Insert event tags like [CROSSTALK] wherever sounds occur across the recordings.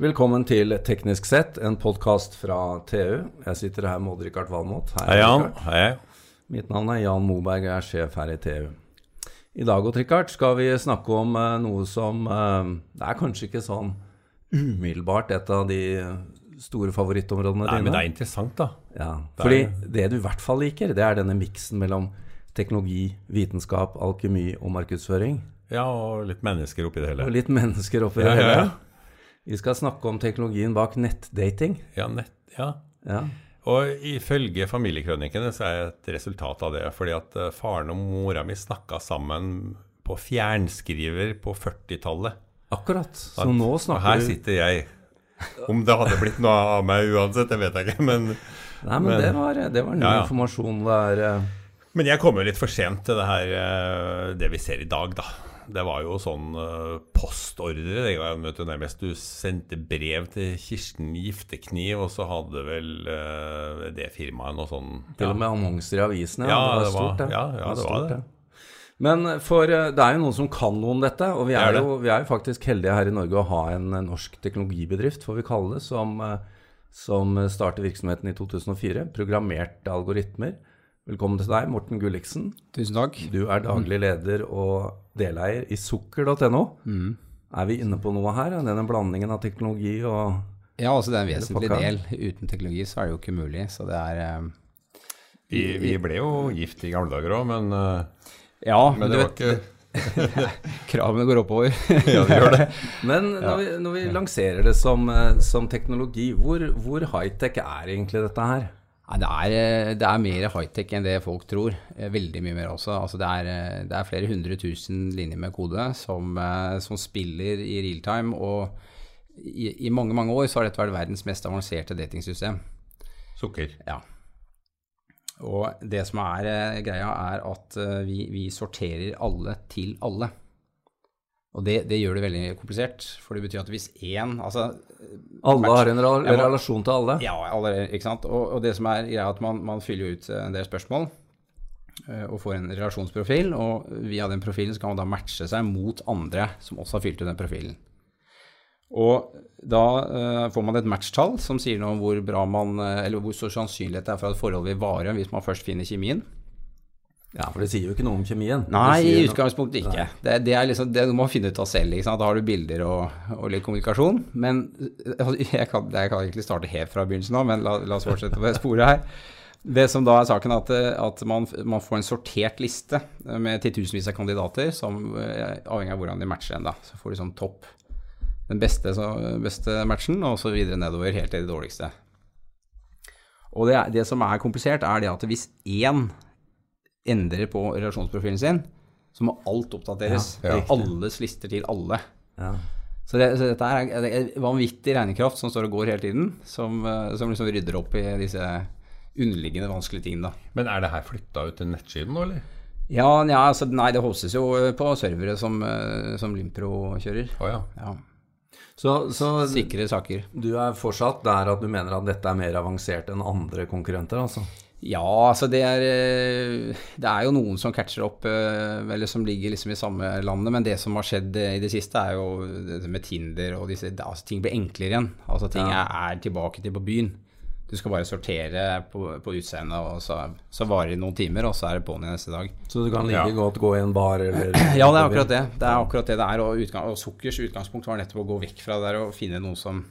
Velkommen til Teknisk sett, en podkast fra TU. Jeg sitter her med Odd-Rikard Valmot. Hei, Jan. Hei. Mitt navn er Jan Moberg, jeg er sjef her i TU. I dag Odd-Rikard, skal vi snakke om uh, noe som uh, Det er kanskje ikke sånn umiddelbart et av de store favorittområdene Nei, dine. men det er interessant, da. Ja, Det fordi er- det du i hvert fall liker, det er denne miksen mellom teknologi, vitenskap, alkemi og markedsføring. Ja, og litt mennesker oppi det hele. Og litt mennesker oppi det ja, ja, ja. Vi skal snakke om teknologien bak nettdating. Ja, nett, ja. Ja. Og ifølge familiekrønikene så er jeg et resultat av det. Fordi at eh, faren og mora mi snakka sammen på fjernskriver på 40-tallet. Akkurat. Så at, nå snakker du her sitter jeg. Om det hadde blitt noe av meg uansett, det vet jeg ikke. Men, Nei, men, men- det, var, det var ny Ja, ja. informasjon der. eh, men jeg kommer litt for sent til det her, eh, det vi ser i dag, da. Det var jo sånn eh, postordre den gangen, vet du, nærmest. Du sendte brev til Kirsten Giftekniv, og så hadde vel uh, det firmaet noe sånn Til og med annonser i avisene. Ja, det var det var- stort, det. ja, ja, det var det. Men for eh, det er jo noen som kan noe om dette, og vi Det er, er jo, vi er faktisk heldige her i Norge å ha en norsk teknologibedrift, får vi kalle det, som, som startet virksomheten i 2004. Programmerte algoritmer. Velkommen til deg, Morten Gulliksen. Tusen takk. Du er daglig leder og deleier i sukker.no. Mm. Er vi inne på noe her? Denne blandingen av teknologi og Ja, altså det er en vesentlig pakka. del. Uten teknologi så er det jo ikke mulig. Så det er um, Vi, vi ble jo gift i gamle dager òg, men, uh, Ja, men men det du var vet, ikke [LAUGHS] kravene går oppover. [LAUGHS] Ja, det gjør det. Men [LAUGHS] når, vi, når vi lanserer det som, eh, som teknologi, hvor, hvor high-tech er egentlig dette her? Det, er, eh, det er mer high-tech enn det folk tror. Eh, Veldig mye mer også. Altså det, er, eh, det er flere hundre tusen linjer med kode som, som spiller i real time. Og i, i mange, mange år så har dette vært verdens mest avanserte datingsystem. Sukker. Ja. Og det som er greia, er at vi, vi sorterer alle til alle. Og det, det gjør det veldig komplisert, for det betyr at hvis én altså, Alle har en relasjon til alle. Ja, alle, ikke sant. Og, og det som er greia, at man, man fyller ut en del spørsmål eh, og får en relasjonsprofil, og via den profilen så kan man da matche seg mot andre som også har fylt ut den profilen. Og da uh, får man et matchtall som sier noe om hvor bra man, eh, eller hvor stor sannsynlighet det er for at forholdet vil vare hvis man først finner kjemien. Ja, for det sier jo ikke noe om kjemien. Nei, i utgangspunktet noe- ikke. Det, det er liksom, det du må finne ut av selv. Ikke sant? Da har du bilder og, og litt kommunikasjon. Men altså, jeg kan, jeg kan egentlig starte helt fra begynnelsen av, men la, la oss fortsette på sporet her. Det som da er saken, er at, at man, man får en sortert liste med titusenvis av kandidater, som eh, avhengig av hvordan de matcher en. da. Så får du sånn topp den beste, så, beste matchen, og så videre nedover helt til det dårligste. Og det, det som er komplisert, er det at hvis én endrer på relasjonsprofilen sin, så må alt oppdateres. Ja, ja. Alles lister til alle. Ja. Så, det, så dette er, det er vanvittig regnekraft som står og går hele tiden, som, eh, som liksom rydder opp i disse underliggende vanskelige tingene. da. Men er det her flytta ut til nettsiden nå, eller? Ja, ja altså, nei, det hostes jo på servere som, eh, som Limpro kjører. Oh, ja. Ja, Så, så Sikre saker. du er fortsatt der at du mener at dette er mer avansert enn andre konkurrenter, altså? Ja, altså det er eh, Det er jo noen som catcher opp, eh, eller som ligger liksom i samme landet, men det som har skjedd eh, i det siste, er jo med Tinder og disse altså Ting blir enklere igjen. Altså ting Ja. er, er tilbake til på byen. Du skal bare sortere på, på utseendet, og så, så varer det noen timer, og så er det på'n igjen neste dag. Så du kan like Ja. godt gå i en bar eller [CLEARS THROAT] Ja, det er akkurat det. Det er akkurat det det er. Og, utgang, og Sukkers utgangspunkt var nettopp å gå vekk fra det der og finne noe som,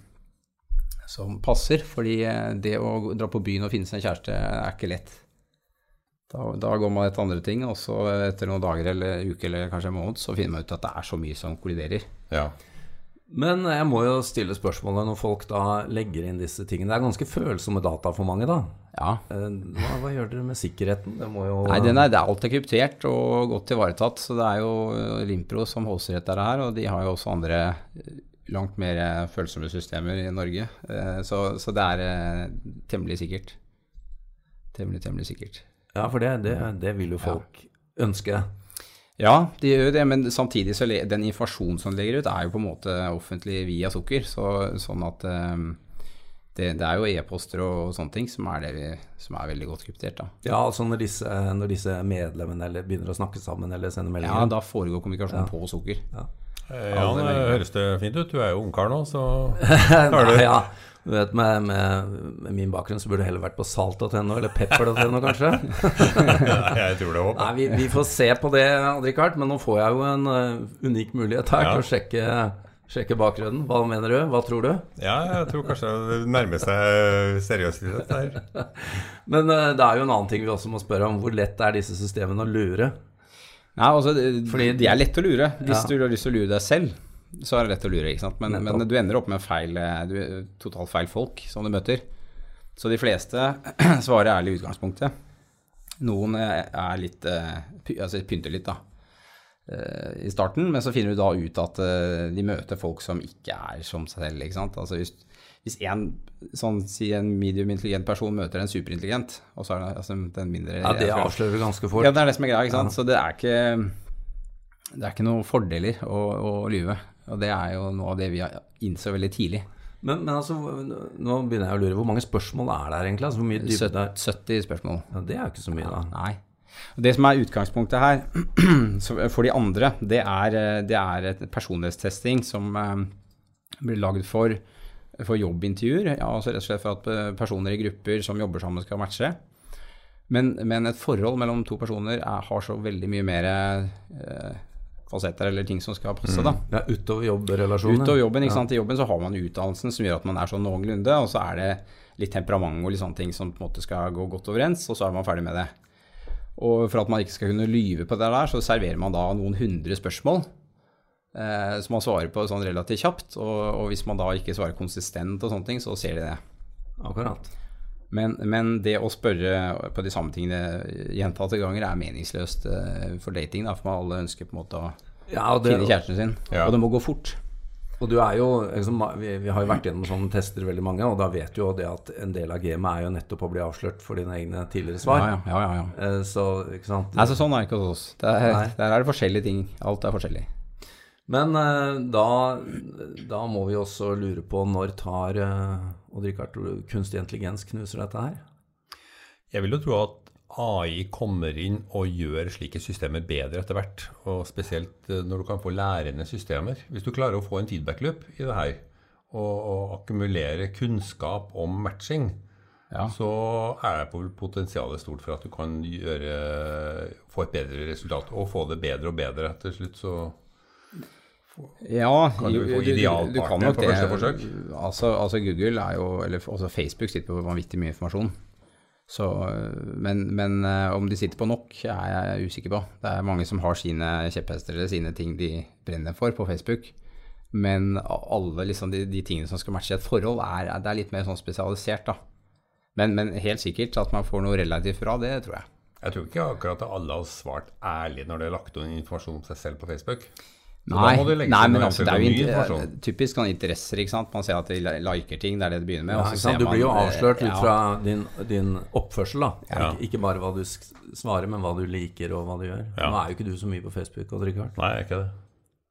som passer. Fordi eh, det å dra på byen og finne seg en kjæreste er ikke lett. Da, da går man etter andre ting, og så etter noen dager eller uke eller kanskje en måned, så finner man ut at det er så mye som kolliderer. ja. Men jeg må jo stille spørsmålet når folk da legger inn disse tingene. Det er ganske følsomme data for mange, da. Ja. Eh, Hva, hva gjør dere med sikkerheten? Det må jo Nei, den er, det er alt er kryptert og godt ivaretatt. Så det er jo Limpro som hoster dette her, og de har jo også andre eh, langt mer følsomme systemer i Norge. Eh, Så, så det er eh, temmelig sikkert. Temmelig, temmelig sikkert. Ja, for det, det, det vil jo folk ønske. Ja, de gjør jo det, men samtidig så den informasjonen som legger ut, er jo på en måte offentlig via sukker. Så, sånn at eh, det, det er jo e-poster og sånne ting som er, det vi, som er veldig godt kryptert. da. Ja, altså når disse, når disse medlemmene eller begynner å snakke sammen eller sende meldinger? Ja, da foregår kommunikasjon på sukker. Ja. Eh, Ja, det høres det fint ut. Du er jo ungkar nå, så [LAUGHS] Nei, ja. Du vet, med, med, med min bakgrunn så burde det heller vært på salt.no eller pepper.no, kanskje. [LAUGHS] [LAUGHS] jeg tror det håper. Nei, vi, vi får se på det, Odd-Rikard, men nå får jeg jo en uh, unik mulighet her Ja. til å sjekke, sjekke bakgrunnen. Hva mener du? Hva tror du? Ja, jeg tror kanskje det nærmer seg seriøsitet her. Men uh, det er jo en annen ting vi også må spørre om. Hvor lett er disse systemene å lure? Nei, altså, Fordi- de er lett å lure. Hvis Ja. du har lyst til å lure deg selv, så er det lett å lure. ikke sant? Men, men du ender opp med feil, eh, du, totalt feil folk som du møter. Så de fleste [CLEARS THROAT] svarer ærlig i utgangspunktet. Noen eh, er litt eh, altså pynter litt, da. I starten, men så finner du da ut at de møter folk som ikke er som seg selv. ikke sant? Altså Hvis, hvis en, sånn, si en medium intelligent person møter en superintelligent, og så er det altså, den mindre Ja, Det avslører vi ganske fort. ja, det er det som er greia, ikke sant. Så det er ikke Det er ikke noen fordeler å, å lyve. Og det er jo noe av det vi innså veldig tidlig. Men, men altså, nå begynner jeg å lure. Hvor mange spørsmål er det egentlig? Altså, hvor mye dybde er 70 spørsmål. ja, Det er jo ikke så mye, da. Nei. Og det som er utgangspunktet her [CLEARS THROAT] for de andre, det er, eh, det er et personlighetstesting som eh, blir lagd for, for jobbintervjuer. Ja, altså rett og slett for at eh, personer i grupper som jobber sammen, skal matche. Men, men et forhold mellom to personer er, har så veldig mye mer eh, fasetter eller ting som skal passe, da. Ja, utover jobbrelasjonene. Utover jobben, ikke sant? I jobben så har man utdannelsen som gjør at man er sånn noenlunde, og så er det litt temperament og litt sånne ting som på en måte skal gå godt overens, og så er man ferdig med det. Og for at man ikke skal kunne lyve på det der, så serverer man da noen hundre spørsmål eh, som man svarer på sånn relativt kjapt, og, og hvis man da ikke svarer konsistent og sånne ting, så ser de det. Akkurat. Men, men det å spørre på de samme tingene gjentatte ganger er meningsløst eh, for dating, da, for man alle ønsker på en måte å Ja, det, finne kjæresten sin, Ja. og det må gå fort. og du er jo liksom, vi, vi har jo vært gjennom sånne tester veldig mange, og da vet du jo det at en del av gamet er jo nettopp å bli avslørt for dine egne tidligere svar. Ja, ja, ja. Eh, Så, ikke sant. Nei, så sånn er det ikke hos oss. Der, der er det forskjellige ting. Alt er forskjellig. Men eh, da, da må vi også lure på når tar uh, Odd Rikard, kunstig intelligens knuser dette her? Jeg vil jo tro at AI kommer inn og gjør slike systemer bedre etter hvert. Og spesielt eh, når du kan få lærende systemer. Hvis du klarer å få en feedback loop i det her, og, og akkumulere kunnskap om matching, Ja. så er det potensialet stort for at du kan gjøre, få et bedre resultat. Og få det bedre og bedre til slutt, så Ja, Kan du få idealpartner på første forsøk? Altså, altså Google er jo Eller også Facebook sitter på vanvittig mye informasjon. Så, men, men eh, om de sitter på nok, er jeg usikker på. Det er mange som har sine kjepphester eller sine ting de brenner for på Facebook. Men alle liksom, de, de tingene som skal matche et forhold, er, det er litt mer sånn spesialisert, da. Men, men helt sikkert at man får noe relativt bra, det tror jeg. Jeg tror ikke akkurat at alle har svart ærlig når de har lagt noen informasjon om seg selv på Facebook. Nei, nei men altså, det er jo informasjon. typisk sånn interesser, ikke sant. Man ser at de liker ting, det er det det begynner med. Ja, og så ser sant? Du blir jo eh, avslørt ut ja. fra din, din oppførsel, da. Ja. Ikke, ikke bare hva du svarer, men hva du liker og hva du gjør. Ja. Nå er jo ikke du så mye på Facebook, Odd Rikard. Nei, jeg er ikke det.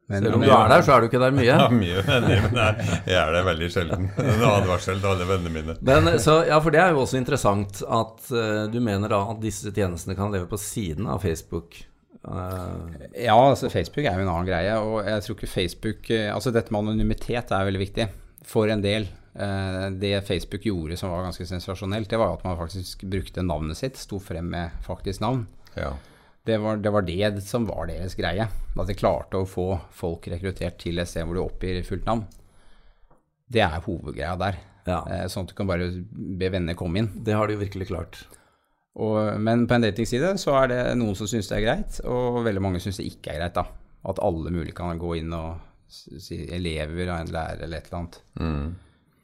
Men, Selv om du er der, så er du ikke der mye. [LAUGHS] Ja, mye enig, men jeg er der veldig sjelden. [LAUGHS] En advarsel til alle vennene mine. Men, så, ja, for det er jo også interessant at uh, du mener da at disse tjenestene kan leve på siden av Facebook. Eh, Ja, altså Facebook er jo en annen greie, og jeg tror ikke Facebook eh, Altså dette med anonymitet er veldig viktig for en del. Eh, Det Facebook gjorde som var ganske sensasjonelt, det var at man faktisk brukte navnet sitt, sto frem med faktisk navn. Ja. Det var, det var det som var deres greie. At de klarte å få folk rekruttert til et sted hvor du oppgir fullt navn. Det er hovedgreia der. ja, Sånn at du kan bare be venner komme inn. det har de jo virkelig klart. Og, men på en datingside så er det noen som syns det er greit, og veldig mange syns det ikke er greit. da. At alle mulig kan gå inn og si elever av en lærer eller et eller annet. Mm.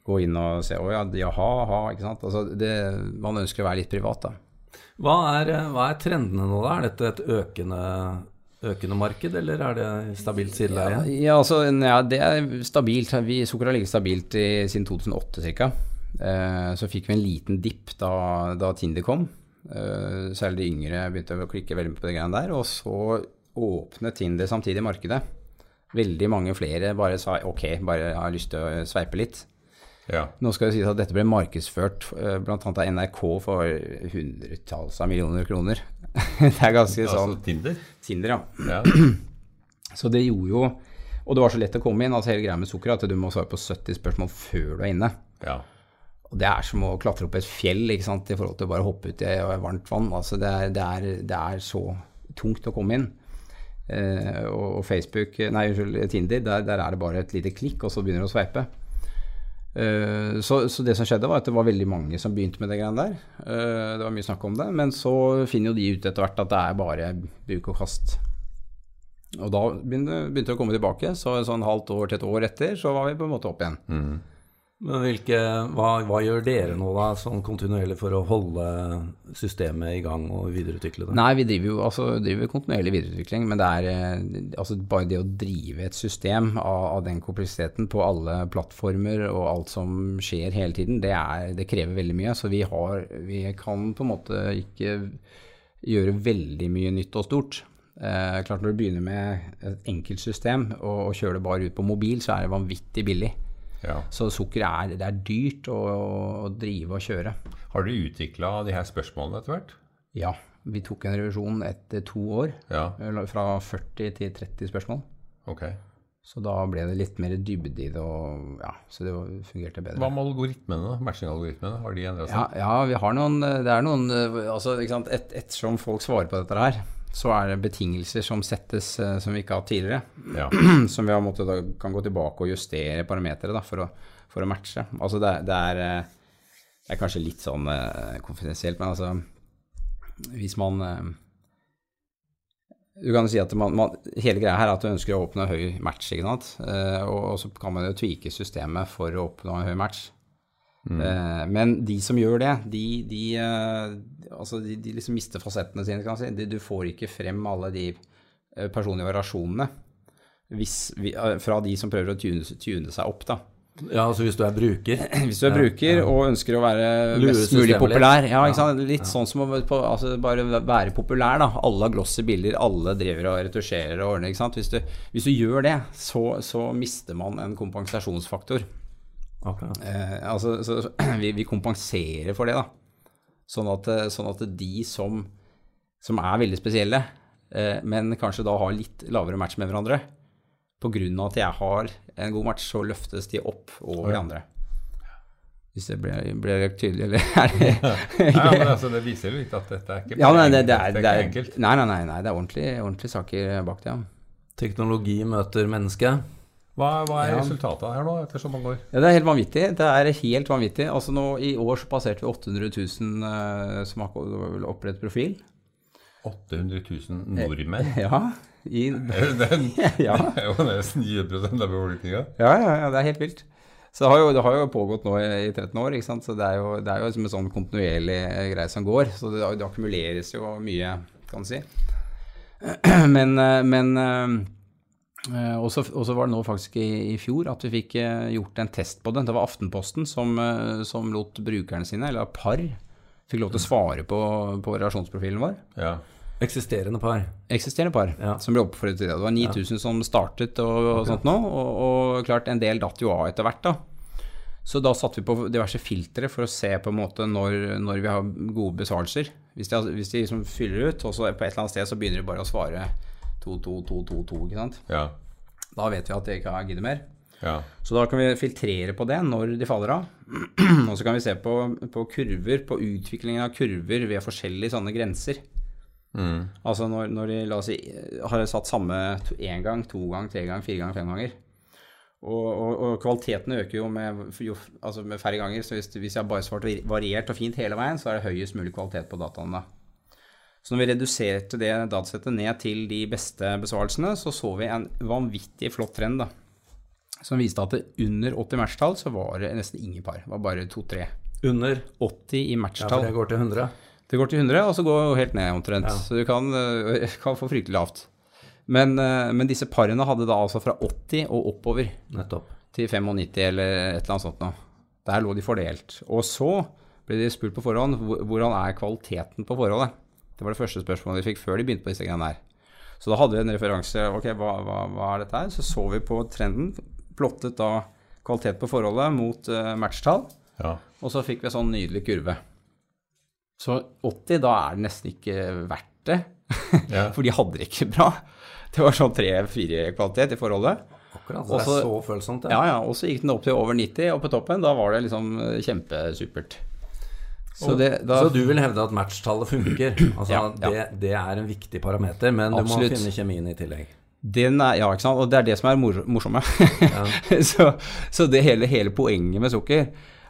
Gå inn og se å ja, jaha, ha, ikke sant. Altså det, man ønsker å være litt privat, da. Hva er, eh, hva er trendene nå, da? Er dette et økende, økende marked, eller er det stabilt sideleie? Ja, altså, ja, det er stabilt. Vi Sukker har ligget stabilt i, siden 2008 ca. Eh, så fikk vi en liten dipp da, da Tinder kom. Eh, særlig de yngre begynte å klikke veldig på de greiene der. Og så åpnet Tinder samtidig markedet. Veldig mange flere bare sa ok, bare har lyst til å sveipe litt. ja. Nå skal det sies at dette ble markedsført bl.a. blant annet av NRK for hundretalls av millioner kroner. [LAUGHS] det er ganske sånn Altså Tinder. Tinder, ja. Ja. [CLEARS THROAT] Så det gjorde jo Og det var så lett å komme inn. altså Hele greia med sukker er at du må svare på 70 spørsmål før du er inne. Ja. Det er som å klatre opp et fjell i forhold til å bare hoppe ut i varmt vann. altså Det er, det er, det er så tungt å komme inn. Eh, og, Facebook, nei unnskyld, Tinder, der, der er det bare et lite klikk, og så begynner du å sveipe. Eh, så, så det som skjedde, var at det var veldig mange som begynte med det greiene der. Eh, det var mye snakk om det. Men så finner jo de ut etter hvert at det er bare bruk og kast. Og da begynte, begynte det å komme tilbake. Så sånn halvt år til et år etter så var vi på en måte opp igjen. Men hvilke, hva, hva gjør dere nå da, sånn kontinuerlig for å holde systemet i gang og videreutvikle det? Nei, vi driver jo altså, driver kontinuerlig videreutvikling, men det er eh, altså, bare det å drive et system av, av, den kompleksiteten på alle plattformer og alt som skjer hele tiden, det, er, det krever veldig mye. Så vi, har, vi kan på en måte ikke gjøre veldig mye nytt og stort. Eh, klart Når du begynner med et enkelt system og, og kjører det bare ut på mobil, så er det vanvittig billig. Ja. Så sukker er, det er dyrt å, å drive og kjøre. Har dere utvikla de her spørsmålene etter hvert? Ja. Vi tok en revisjon etter to år, Ja, fra 40 til 30 spørsmål. Okay. Så da ble det litt mer dybde i det, og ja, så det fungerte bedre. Hva med algoritmene? Matching-algoritmene, har de endra seg? Ja, ja, vi har noen Det er noen altså, ikke sant, et, Ettersom folk svarer på dette her, så er det betingelser som settes eh, som vi ikke har hatt tidligere. Ja. [CLEARS THROAT] Som vi har måttet, kan gå tilbake og justere parametere da, for, for å matche. Altså det, det, er, eh, det er kanskje litt sånn eh, konfidensielt, men altså Hvis man Du kan si at man, man, hele greia her er at du ønsker å oppnå høy match, ikke sant. Og, og så kan man jo tvike systemet for å oppnå en høy match. Eh, men de som gjør det, de, de, eh, altså de, de liksom mister fasettene sine, kan man si. Du får ikke frem alle de eh, personlige variasjonene vi, fra de som prøver å tune, tune seg opp, da. Ja, altså hvis du er bruker. [CLEARS THROAT] Hvis du er bruker og ønsker å være Lure mest mulig populær. Ja, ikke sant? Litt sånn som å på, altså bare være populær, da. Alle har glossy bilder, alle driver og retusjerer og ordner. ikke sant? Hvis du, hvis du gjør det, så, så mister man en kompensasjonsfaktor. Akkurat. Eh, altså, så, [CLEARS THROAT] vi, vi kompenserer for det, da. Sånn at, eh, sånn at de som, som er veldig spesielle, eh, men kanskje da har litt lavere match med hverandre, av at jeg har en god match, så løftes de opp over de andre. Hvis det ble, ble tydelig, eller [LAUGHS] er det Ja, men altså, det viser jo litt at dette er ikke Ja, nei, det, det, er, det er, enkelt. nei, nei, nei, nei, det er ordentlige, ordentlig saker bak det, ja. Teknologi møter menneske. Hva, hva er Ja. resultatet her nå, etter så mange år? Ja, Det er helt vanvittig. Det er helt vanvittig. Altså nå I år så passerte vi 800 000 uh, som har opprettet profil. 800 000 nordmenn? [LAUGHS] Ja, i, Det [LAUGHS] ja, [LAUGHS] det er jo nesten 20 av befolkninga. ja, ja, ja, det er helt vilt. Så det har jo, det har jo pågått nå i, i 13 år, ikke sant? så det er jo, det er jo som en sånn kontinuerlig eh, greie som går. Så det, det akkumuleres jo mye, kan du si. [CLEARS THROAT] Men, eh, men eh, også, også var det nå faktisk i, i fjor at vi fikk eh, gjort en test på det. Det var Aftenposten som, eh, som lot brukerne sine, eller par, fikk lov til å svare på, på relasjonsprofilen vår. Ja. Eksisterende par. Eksisterende par Ja. som ble oppfordret til det. Det var 9000 som startet og, og sånt nå, og, og klart en del datt jo av etter hvert, da. Så da satte vi på diverse filtre for å se på en måte når, når vi har gode besvarelser. Hvis de, hvis de liksom fyller ut, og så på et eller annet sted så begynner de bare å svare 2-2-2-2-2, ikke sant. Ja. Da vet vi at det ikke gidder mer. ja. Så da kan vi filtrere på det når de faller av. [CLEARS THROAT] Og så kan vi se på, på kurver, på utviklingen av kurver ved forskjellige sånne grenser. Mm. Altså når, når de la oss si, har satt samme én gang, to gang, tre gang, fire gang, fem ganger. Og, og, og kvaliteten øker jo med, jo, altså med færre ganger. Så hvis, hvis jeg har bare svart variert og fint hele veien, så er det høyest mulig kvalitet på dataene. Så når vi reduserte det datasettet ned til de beste besvarelsene, så så vi en vanvittig flott trend, da. Som viste at under 80 matchtall så var det nesten ingen par. Det var bare to-tre. Under. 80 i matchtall. Ja, for det går til 100. Det går til 100, og så går det helt ned omtrent. Ja. Så du kan, øh, [LAUGHS] kan få fryktelig lavt. Men, øh, men disse parene hadde da altså fra 80 og oppover Nettopp. til 95 eller et eller annet sånt noe. Der lå de fordelt. Og så ble de spurt på forhånd hvordan er kvaliteten på forholdet. Det var det første spørsmålet de fikk før de begynte på disse greiene her. Så da hadde vi en referanse. Ok, hva, hva, hva er dette her? Så så vi på trenden. Plottet da kvalitet på forholdet mot uh, matchtall. ja. Og så fikk vi en sånn nydelig kurve. Så 80, da er det nesten ikke verdt det. Ja. [LAUGHS] For de hadde det ikke bra. Det var sånn 3-4 kvalitet i forholdet. Akkurat, så det er så følsomt, Ja, ja. Og så gikk den opp til over 90, og på toppen, da var det liksom eh, kjempesupert. Så, det, da, Så du vil hevde at matchtallet funker? [CLEARS THROAT] Altså, Ja, ja. Det, det er en viktig parameter, men du Absolutt. må finne kjemien i tillegg. Den er, ja, ikke sant? Og det er det som er mor morsomme. [LAUGHS] så, så det hele, hele poenget med sukker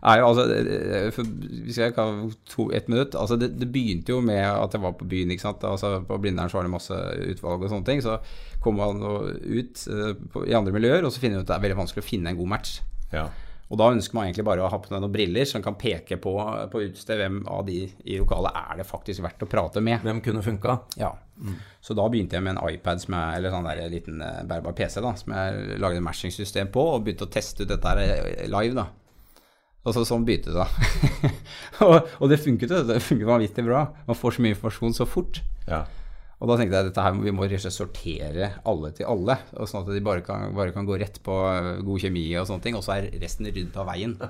er jo altså eh, Hvis jeg kan to, ett minutt altså det, det begynte jo med at jeg var på byen. ikke sant? Altså På Blindern så var det masse utvalg og sånne ting. Så kommer man ut uh, på, i andre miljøer, og så finner man ut at det er veldig vanskelig å finne en god match. Ja. Og da ønsker man egentlig bare å ha på seg noen briller som kan peke på på utestedet hvem av de i lokalet er det faktisk verdt å prate med. Hvem kunne funka? Ja. Så da begynte jeg med en iPad, som er, eller sånn der liten eh, bærbar PC, da, som jeg lagde et matchingsystem på, og begynte å teste ut dette her eh, live, da. Og så sånn begynte det, da. [LAUGHS] og, og det funket jo, det funket vanvittig bra. Man får så mye informasjon så fort. ja. Og da tenkte jeg dette her, vi må rett og slett sortere alle til alle, og sånn at de bare kan, bare kan gå rett på eh, god kjemi og sånne ting, og så er resten ryddet av veien. [LAUGHS]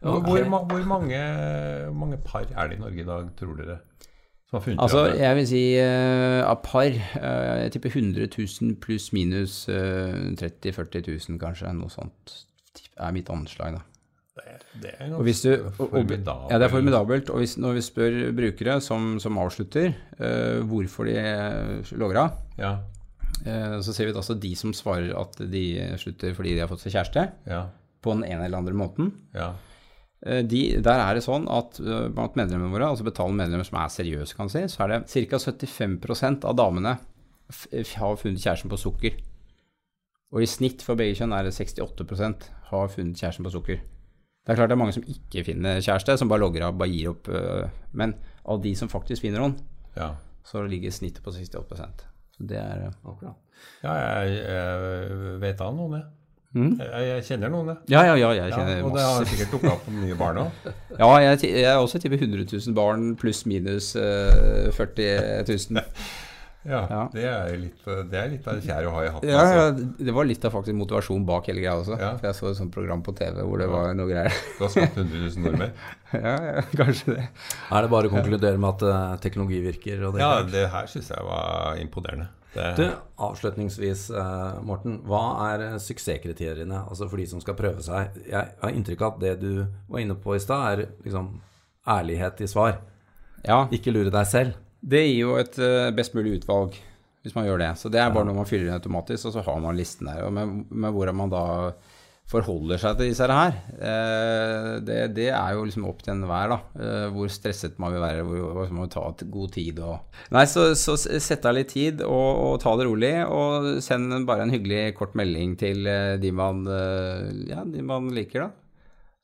Hvor, hvor, hvor mange, mange par er det i Norge i dag, tror dere? Som har funnet Altså, jeg vil si uh, av par uh, Jeg tipper 100 000 pluss minus uh, 30 000-40 000, kanskje. Noe sånt er mitt anslag, da. Det er ganske hvis du, og, ja, det er formidabelt. Og hvis, når vi spør brukere som, som avslutter uh, hvorfor de eh, logger av, Ja, uh, så ser vi at altså de som svarer at de slutter fordi de har fått seg kjæreste, ja, på den ene eller andre måten, ja. De, der er det sånn at blant medlemmene våre, altså betalende medlemmer som er seriøse, kan si, så er det ca. 75% av damene har funnet kjæresten på sukker. Og i snitt for begge kjønn er det 68% har funnet kjæresten på sukker. Det er klart det er mange som ikke finner kjæreste, som bare logger av, bare gir opp. øh, Men av de som faktisk finner noen, ja. så ligger snittet på 68 Så det er øh, Akkurat. Ja, jeg, jeg vet av noen, jeg. Mm. Jeg, jeg kjenner noen, jeg. Ja, ja, ja, jeg Ja, masse. og det har sikkert dukka opp mye barn òg. [LAUGHS] Ja, jeg, jeg er også tipper 100 000 barn pluss minus uh, 40 000. Ja, Ja. Det, er litt, det er litt av det kjære å ha i hatten. Ja, altså. ja, det var litt av faktisk motivasjon bak hele greia også. Ja. For jeg så et sånt program på TV hvor det var noe greier. Du har skapt 100 000 nordmenn. [LAUGHS] ja, ja, kanskje det. Er det bare å konkludere med at uh, teknologi virker? Og det Ja, det her syns jeg var imponerende. Det, Du, avslutningsvis, uh, Morten. Hva er eh, suksesskriteriene altså for de som skal prøve seg? Jeg har inntrykk av at det du var inne på i stad, er liksom ærlighet i svar. Ja, Ikke lure deg selv. Det gir jo et eh, best mulig utvalg hvis man gjør det. Så det er bare noe man fyller inn automatisk, og så har man listen der. Og med, med hvordan man da forholder seg til disse her, eh, det, det er jo liksom opp til enhver, da. Eh, hvor stresset man vil være, hvor, man må ta et god tid og Nei, så, så sett av litt tid, og, og ta det rolig, og send bare en hyggelig kort melding til de man, ja, de man liker, da.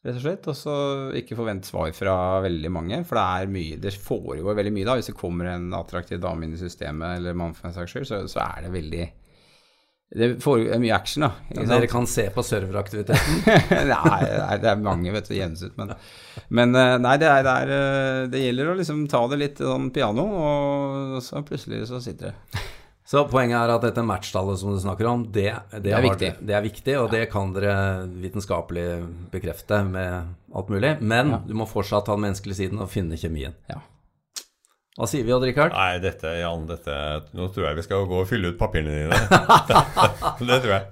Rett og slett. Og så ikke forvent svar fra veldig mange, for det er mye Det foregår veldig mye, da. Hvis det kommer en attraktiv dame inn i systemet, eller mann for en saks skyld, så, så er det veldig Det foregår mye action, da. Ja. Dere kan se på serveraktiviteten. [LAUGHS] nei, nei, det er mange, vet du, jevnes ut. Men, men eh, nei, det, er, det, er, eh, det gjelder å liksom ta det litt sånn piano, og så plutselig så sitter det. Så poenget er at dette matchtallet som du snakker om, det, det, det, er, viktig. det er, viktig. Og ja. det kan dere vitenskapelig bekrefte med alt mulig. Men ja. du må fortsatt ta den menneskelige siden og finne kjemien. Ja. Hva sier vi, Odd Rikard? Nei, dette, Jan, dette Nå tror jeg vi skal gå og fylle ut papirene dine. [LAUGHS] det tror jeg.